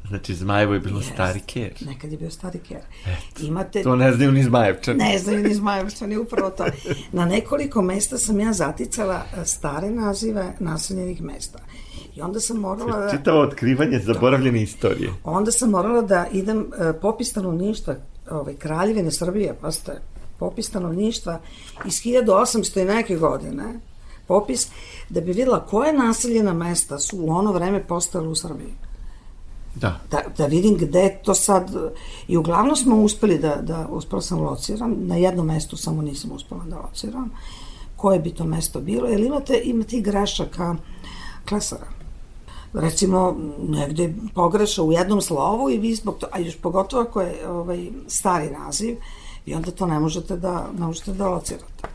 Speaker 2: Znači, Zmajevo je bilo yes. stari ker.
Speaker 3: Nekad je bio stari ker.
Speaker 2: Eto, Imate... To ne znaju ni Zmajevčani.
Speaker 3: Ne znaju ni Zmajevčani, upravo to. Na nekoliko mesta sam ja zaticala e, stare nazive naseljenih mesta. I onda sam morala da...
Speaker 2: Čitavo otkrivanje zaboravljene istorije.
Speaker 3: Onda sam morala da idem uh, popis stanovništva ovaj, Kraljevine Srbije, pa ste popis stanovništva iz 1800 i neke godine, popis, da bi videla koje naseljena mesta su u ono vreme postale u Srbiji.
Speaker 2: Da.
Speaker 3: da. Da vidim gde to sad... I uglavnom smo uspeli da, da uspela sam lociram, na jednom mestu samo nisam uspela da lociram, koje bi to mesto bilo, jer imate, imate i grešaka klesara. Recimo, negde pogreša u jednom slovu i vi zbog to, a još pogotovo ako je ovaj, stari naziv, i onda to ne možete da, ne možete da locirate.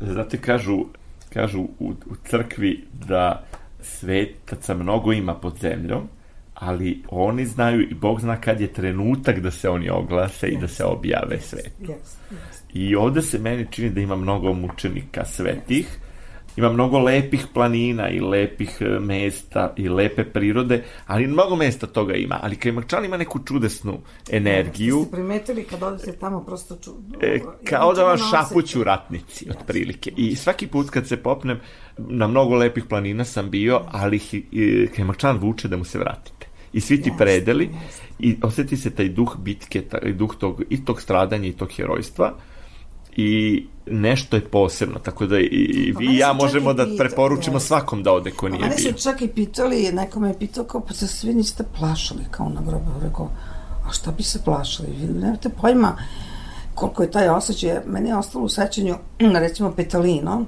Speaker 2: Znate, kažu, kažu u, u crkvi da svetaca mnogo ima pod zemljom, ali oni znaju i Bog zna kad je trenutak da se oni oglase yes. i da se objave sveti. Yes. Yes. I ovde se meni čini da ima mnogo mučenika svetih, yes. Ima mnogo lepih planina i lepih e, mesta i lepe prirode, ali mnogo mesta toga ima. Ali Kajmakčan ima neku čudesnu energiju.
Speaker 3: Ste primetili kad odete tamo prosto čudno?
Speaker 2: E, kao da vam šapuću ratnici, yes. otprilike. I svaki put kad se popnem, na mnogo lepih planina sam bio, ali Kajmakčan vuče da mu se vratite i svi ti predeli i oseti se taj duh bitke, taj duh tog, i tog stradanja i tog herojstva i nešto je posebno, tako da i pa vi i ja možemo da preporučimo svakom da ode ko nije bio.
Speaker 3: Mene su čak i pitali, neko me je pitao kao, pa se svi niste plašali kao na grobu, rekao, a šta bi se plašali, vi nemate pojma koliko je taj osjećaj, meni je ostalo u sećanju, recimo Petalino,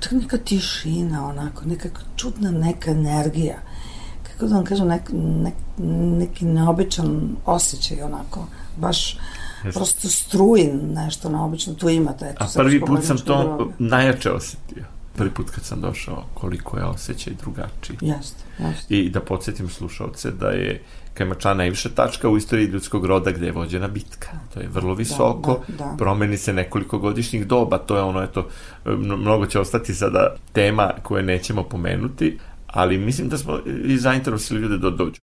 Speaker 3: to je neka tišina, onako, neka čudna neka energija. Kako da vam kažem, nek, nek, neki neobičan osjećaj onako, baš Jeste. prosto struji nešto neobično, tu imate. Eto,
Speaker 2: A prvi put sam to droga. najjače osetio. Prvi put kad sam došao, koliko je osjećaj drugačiji.
Speaker 3: Jeste, jeste.
Speaker 2: I da podsjetim slušalce da je Kajmača najviše tačka u istoriji ljudskog roda gde je vođena bitka. To je vrlo visoko, da, da, da. promeni se nekoliko godišnjih doba, to je ono, eto, mnogo će ostati sada tema koje nećemo pomenuti, ali mislim da smo i zainteresovali ljude da dođu.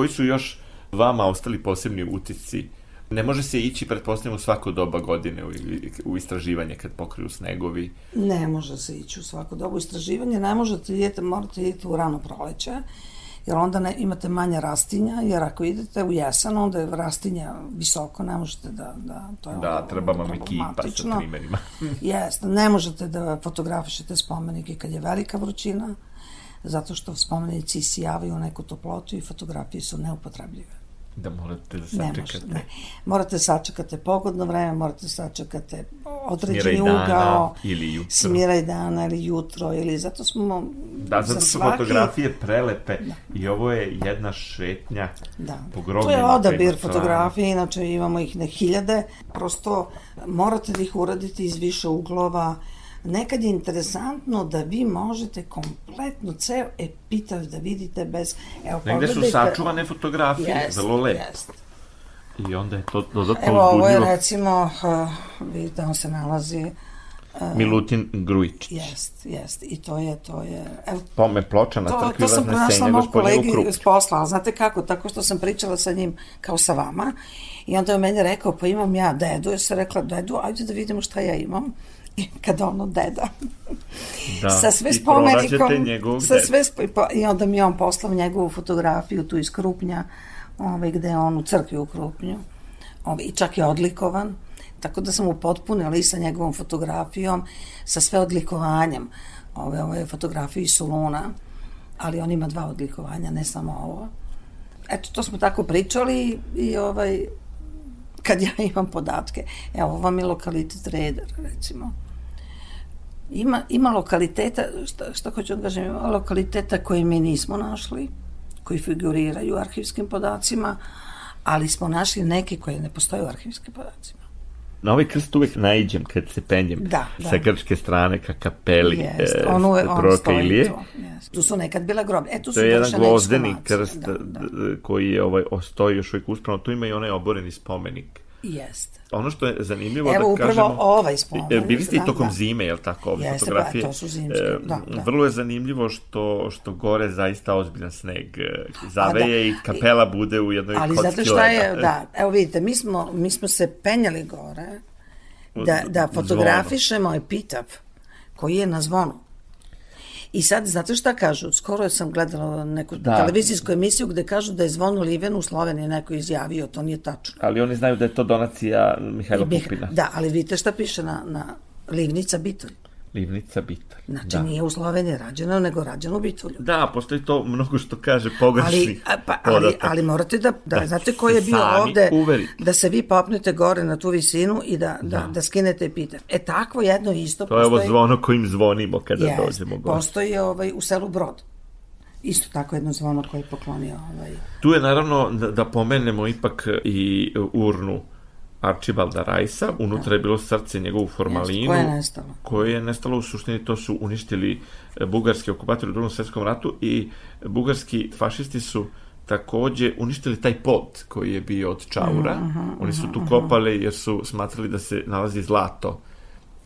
Speaker 2: Koji su još vama ostali posebni utisci? Ne može se ići, pretpostavljamo, svako doba godine u, u istraživanje kad pokriju snegovi.
Speaker 3: Ne može se ići u svako dobu istraživanje, ne možete idete, morate idete u rano proleće, jer onda ne, imate manje rastinja, jer ako idete u jesen, onda je rastinja visoko, ne možete da... Da,
Speaker 2: to je da treba vam ekipa sa primjerima.
Speaker 3: Jeste, ne možete da fotografišete spomenike kad je velika vrućina, zato što spomenici sijavaju neku toplotu i fotografije su neupotrebljive.
Speaker 2: Da morate da sačekate. Ne može, ne.
Speaker 3: Morate sačekate pogodno vreme, morate sačekate određeni ugao.
Speaker 2: Ili jutro.
Speaker 3: Smiraj dana ili jutro. Ili zato smo...
Speaker 2: Da, zato su svaki... fotografije prelepe da. i ovo je jedna šetnja da. po grobnjima.
Speaker 3: To je odabir fotografije, inače imamo ih na hiljade. Prosto morate da ih uradite iz više uglova, nekad je interesantno da vi možete kompletno ceo epitaf da vidite bez...
Speaker 2: Evo, Negde su sačuvane fotografije, jest, vrlo lepo. Jest. I onda je to dodatno
Speaker 3: Evo, ovo je recimo, uh, vidite, on se nalazi
Speaker 2: Uh, Milutin Grujičić.
Speaker 3: Jest, jest. I to je, to je... Evo,
Speaker 2: Pome ploča na crkvi Vaznesenja, gospodinu Krupić.
Speaker 3: To posla, ali znate kako, tako što sam pričala sa njim kao sa vama i onda je meni rekao, pa imam ja dedu, ja sam rekla, dedu, ajde da vidimo šta ja imam kad ono deda.
Speaker 2: Da, sa sve spomenikom.
Speaker 3: Sa sve sp I onda mi on poslao njegovu fotografiju tu iz Krupnja, ovaj, gde je on u crkvi u Krupnju. Ovaj, I čak je odlikovan. Tako da sam upotpunila i sa njegovom fotografijom, sa sve odlikovanjem. Ove, ove fotografije iz Soluna, ali on ima dva odlikovanja, ne samo ovo. Eto, to smo tako pričali i ovaj, kad ja imam podatke. Evo, vam je lokalitet Reder, recimo. Ima, ima lokaliteta, šta, šta hoću da kažem, ima lokaliteta koje mi nismo našli, koji figuriraju u arhivskim podacima, ali smo našli neke koje ne postoje u arhivskim podacima.
Speaker 2: Na ovaj krst uvek naiđem kad se penjem
Speaker 3: da, da.
Speaker 2: sa grčke strane ka kapeli
Speaker 3: yes, e, on, on proroka Ilije. Tu, tu su nekad bila groblja. E, tu
Speaker 2: to je jedan gvozdeni krst da, da. koji je ovaj, ostoji još uvijek uspravno. Tu ima i onaj oboreni spomenik
Speaker 3: Jeste.
Speaker 2: Ono što je zanimljivo
Speaker 3: Evo,
Speaker 2: da kažemo...
Speaker 3: Evo upravo ovaj spomenik.
Speaker 2: Bili ste i tokom da. zime, je li tako, ove Jeste, fotografije?
Speaker 3: Jeste, to su zimske, da, da.
Speaker 2: Vrlo je zanimljivo što, što gore zaista ozbiljan sneg e, zaveje da. i kapela bude u jednoj
Speaker 3: Ali
Speaker 2: kocki
Speaker 3: zato šta je, da, evo vidite, mi smo, mi smo se penjali gore da, da fotografišemo epitaf koji je na zvonu. I sad, znate šta kažu? Skoro sam gledala neku da. televizijsku emisiju gde kažu da je zvon Oliven u Sloveniji neko izjavio, to nije tačno.
Speaker 2: Ali oni znaju da je to donacija Mihajla Pupina.
Speaker 3: Da, ali vidite šta piše na, na Livnica Bitolj.
Speaker 2: Livnica Bitolj.
Speaker 3: Znači, da. nije u Sloveniji rađeno, nego rađeno u Bitolju.
Speaker 2: Da, postoji to mnogo što kaže pogrešnih
Speaker 3: ali, pa, ali, ali morate da, da, da znate ko je bio ovde, uverite. da se vi popnete gore na tu visinu i da, da, da, da skinete piter. E, takvo jedno isto
Speaker 2: to postoji. To je ovo zvono kojim zvonimo kada yes, dođemo gore.
Speaker 3: Postoji ovaj, u selu Brod. Isto tako jedno zvono koje je poklonio. Ovaj.
Speaker 2: Tu je naravno da, da pomenemo ipak i urnu Archibalda Rajsa, unutra je bilo srce njegovu formalinu.
Speaker 3: Koje je nestalo?
Speaker 2: Koje je nestalo, u suštini to su uništili e, bugarski okupatori u drugom svetskom ratu i bugarski fašisti su takođe uništili taj pod koji je bio od Čaura. Uh -huh, Oni su tu kopali jer su smatrali da se nalazi zlato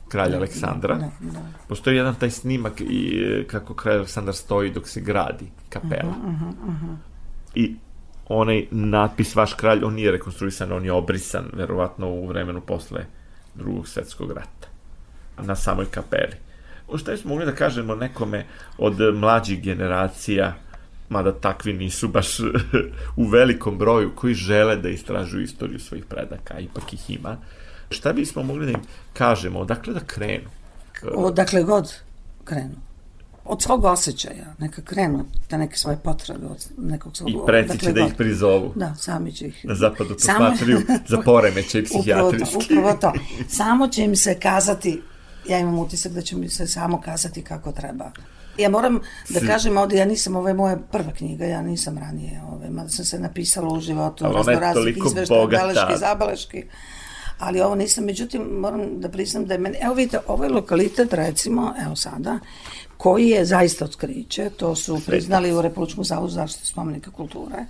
Speaker 2: kralja da, Aleksandra. Da, da, da. Postoji jedan taj snimak i e, kako kralj Aleksandar stoji dok se gradi kapela. Uh -huh, uh -huh. I onaj natpis Vaš kralj, on nije rekonstruisan, on je obrisan, verovatno u vremenu posle drugog svetskog rata, na samoj kapeli. O šta smo mogli da kažemo nekome od mlađih generacija, mada takvi nisu baš u velikom broju, koji žele da istražuju istoriju svojih predaka, ipak ih ima. Šta bismo mogli da im kažemo, odakle da krenu?
Speaker 3: Odakle god krenu od svog osjećaja, neka krenu te neke svoje potrebe od nekog svog...
Speaker 2: I preci dakle, će da ih prizovu.
Speaker 3: Da, sami će ih...
Speaker 2: Na zapadu posmatriju za poremeće psihijatrijski.
Speaker 3: Upravo to, upravo to. Samo će im se kazati, ja imam utisak da će mi se samo kazati kako treba. Ja moram da si... kažem ovde, ja nisam, ovo je moja prva knjiga, ja nisam ranije, ove, mada sam se napisala u životu, razno raznih izveštaja, beleški, zabeleški, ali ovo nisam, međutim, moram da priznam da je meni, evo vidite, ovo je lokalitet, recimo, evo sada, koji je zaista otkriće, to su priznali u Republičkom zavodu zaštitu spomenika kulture.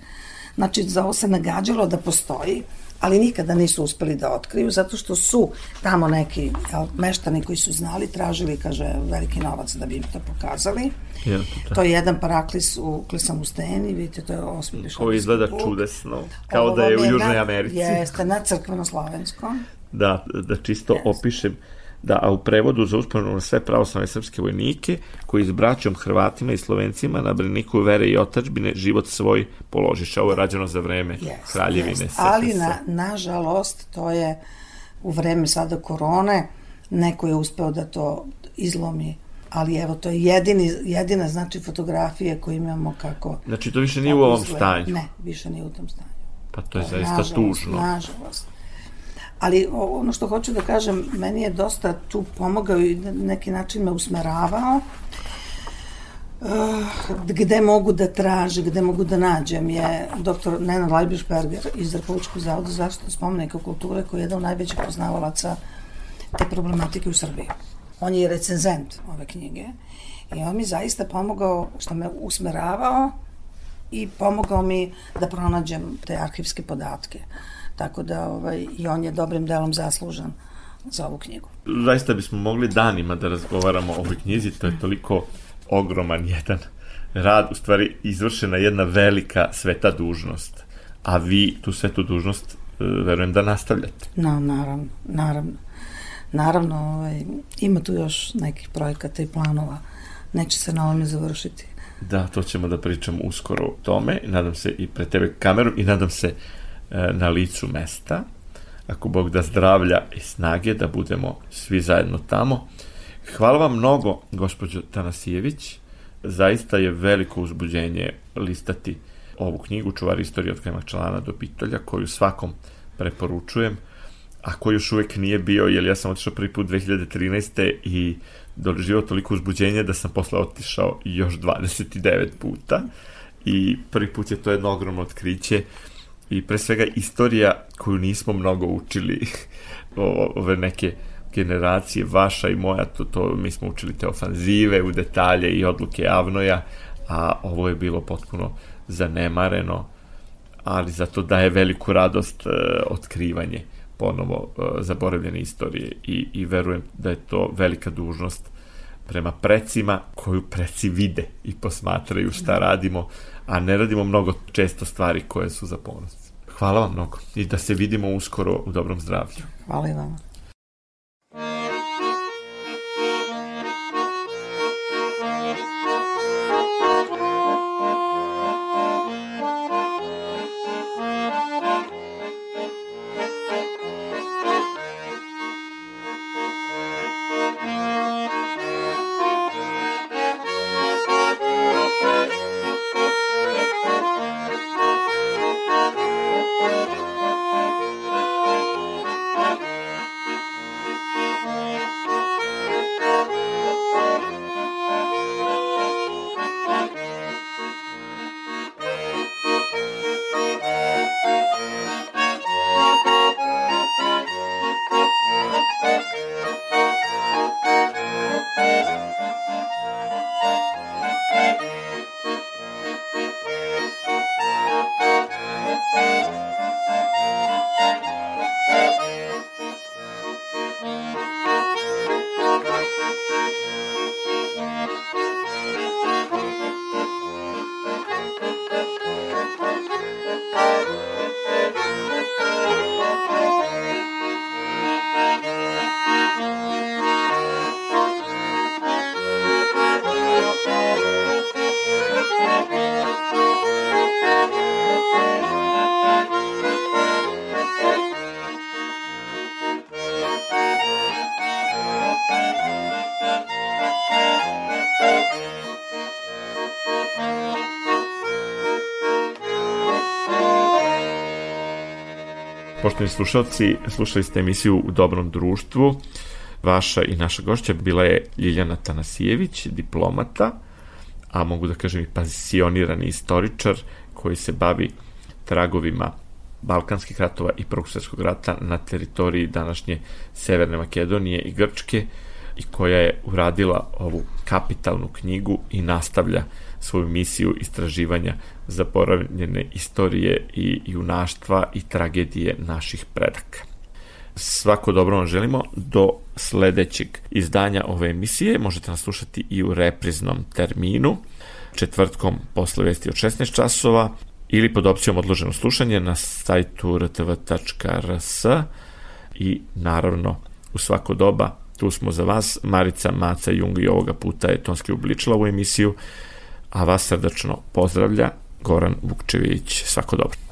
Speaker 3: Znači, za ovo se nagađalo da postoji, ali nikada nisu uspeli da otkriju, zato što su tamo neki jel, meštani koji su znali, tražili, kaže, veliki novac da bi im to pokazali.
Speaker 2: Ja,
Speaker 3: To je jedan paraklis u Klisamusteni, vidite, to je osmi
Speaker 2: Ovo izgleda čudesno, kao
Speaker 3: Ovo
Speaker 2: da je u Južnoj Americi.
Speaker 3: Jeste, na crkveno-slovenskom.
Speaker 2: Da, da čisto
Speaker 3: Jeste.
Speaker 2: opišem da, a u prevodu za uspomenu na sve pravoslavne srpske vojnike koji s braćom Hrvatima i Slovencima na braniku vere i otačbine život svoj položiše. Ovo je rađeno za vreme
Speaker 3: Jest,
Speaker 2: kraljevine. SFS.
Speaker 3: Ali, na, nažalost, to je u vreme sada korone, neko je uspeo da to izlomi ali evo to je jedini, jedina znači fotografije koju imamo kako
Speaker 2: Znači, to više nije u ovom
Speaker 3: izgleda.
Speaker 2: stanju.
Speaker 3: Ne, više nije u tom stanju.
Speaker 2: Pa to je zaista
Speaker 3: nažalost,
Speaker 2: tužno.
Speaker 3: Nažalost. Ali ono što hoću da kažem, meni je dosta tu pomogao i na neki način me usmeravao Uh, gde mogu da traže, gde mogu da nađem je doktor Nenad Lajbišberger iz Republičkog zavoda za zaštitu spomenika kulture koji je jedan od najvećih poznavalaca te problematike u Srbiji. On je recenzent ove knjige i on mi zaista pomogao što me usmeravao i pomogao mi da pronađem te arhivske podatke. Tako da ovaj, i on je dobrim delom zaslužan za ovu knjigu.
Speaker 2: Zaista bismo mogli danima da razgovaramo o ovoj knjizi, to je toliko ogroman jedan rad, u stvari izvršena jedna velika sveta dužnost, a vi tu svetu dužnost e, verujem da nastavljate.
Speaker 3: No, naravno, naravno. Naravno, ovaj, ima tu još nekih projekata i planova. Neće se na ovome završiti.
Speaker 2: Da, to ćemo da pričamo uskoro o tome, nadam se i pre tebe kamerom i nadam se na licu mesta, ako Bog da zdravlja i snage da budemo svi zajedno tamo. Hvala vam mnogo, gospođo Tanasijević, zaista je veliko uzbuđenje listati ovu knjigu Čuvar istorije od Kajmak člana do Pitolja, koju svakom preporučujem, a ko još uvek nije bio, jer ja sam otišao prvi put 2013. i doživao toliko uzbuđenja da sam posle otišao još 29 puta i prvi put je to jedno ogromno otkriće i pre svega istorija koju nismo mnogo učili. O- ove neke generacije, vaša i moja, to, to mi smo učili te ofanzive u detalje i odluke Avnoja, a ovo je bilo potpuno zanemareno, ali zato daje veliku radost e, otkrivanje ponovo e, zaboravljene istorije. I, i verujem da je to velika dužnost prema precima koju preci vide i posmatraju šta radimo, a ne radimo mnogo često stvari koje su za ponos. Hvala vam mnogo i da se vidimo uskoro u dobrom zdravlju.
Speaker 3: Hvala i vama.
Speaker 2: Poštovni slušalci, slušali ste emisiju U dobrom društvu. Vaša i naša gošća bila je Ljiljana Tanasijević, diplomata, a mogu da kažem i pasionirani istoričar koji se bavi tragovima Balkanskih ratova i Prvog svjetskog rata na teritoriji današnje Severne Makedonije i Grčke i koja je uradila ovu kapitalnu knjigu i nastavlja svoju misiju istraživanja zaboravljene istorije i junaštva i tragedije naših predaka. Svako dobro vam želimo do sledećeg izdanja ove emisije. Možete nas slušati i u repriznom terminu, četvrtkom posle vesti od 16 časova ili pod opcijom odloženo slušanje na sajtu rtv.rs i naravno u svako doba tu smo za vas. Marica Maca Jung i ovoga puta je tonski ubličila u emisiju, a vas srdačno pozdravlja Goran Vukčević. Svako dobro.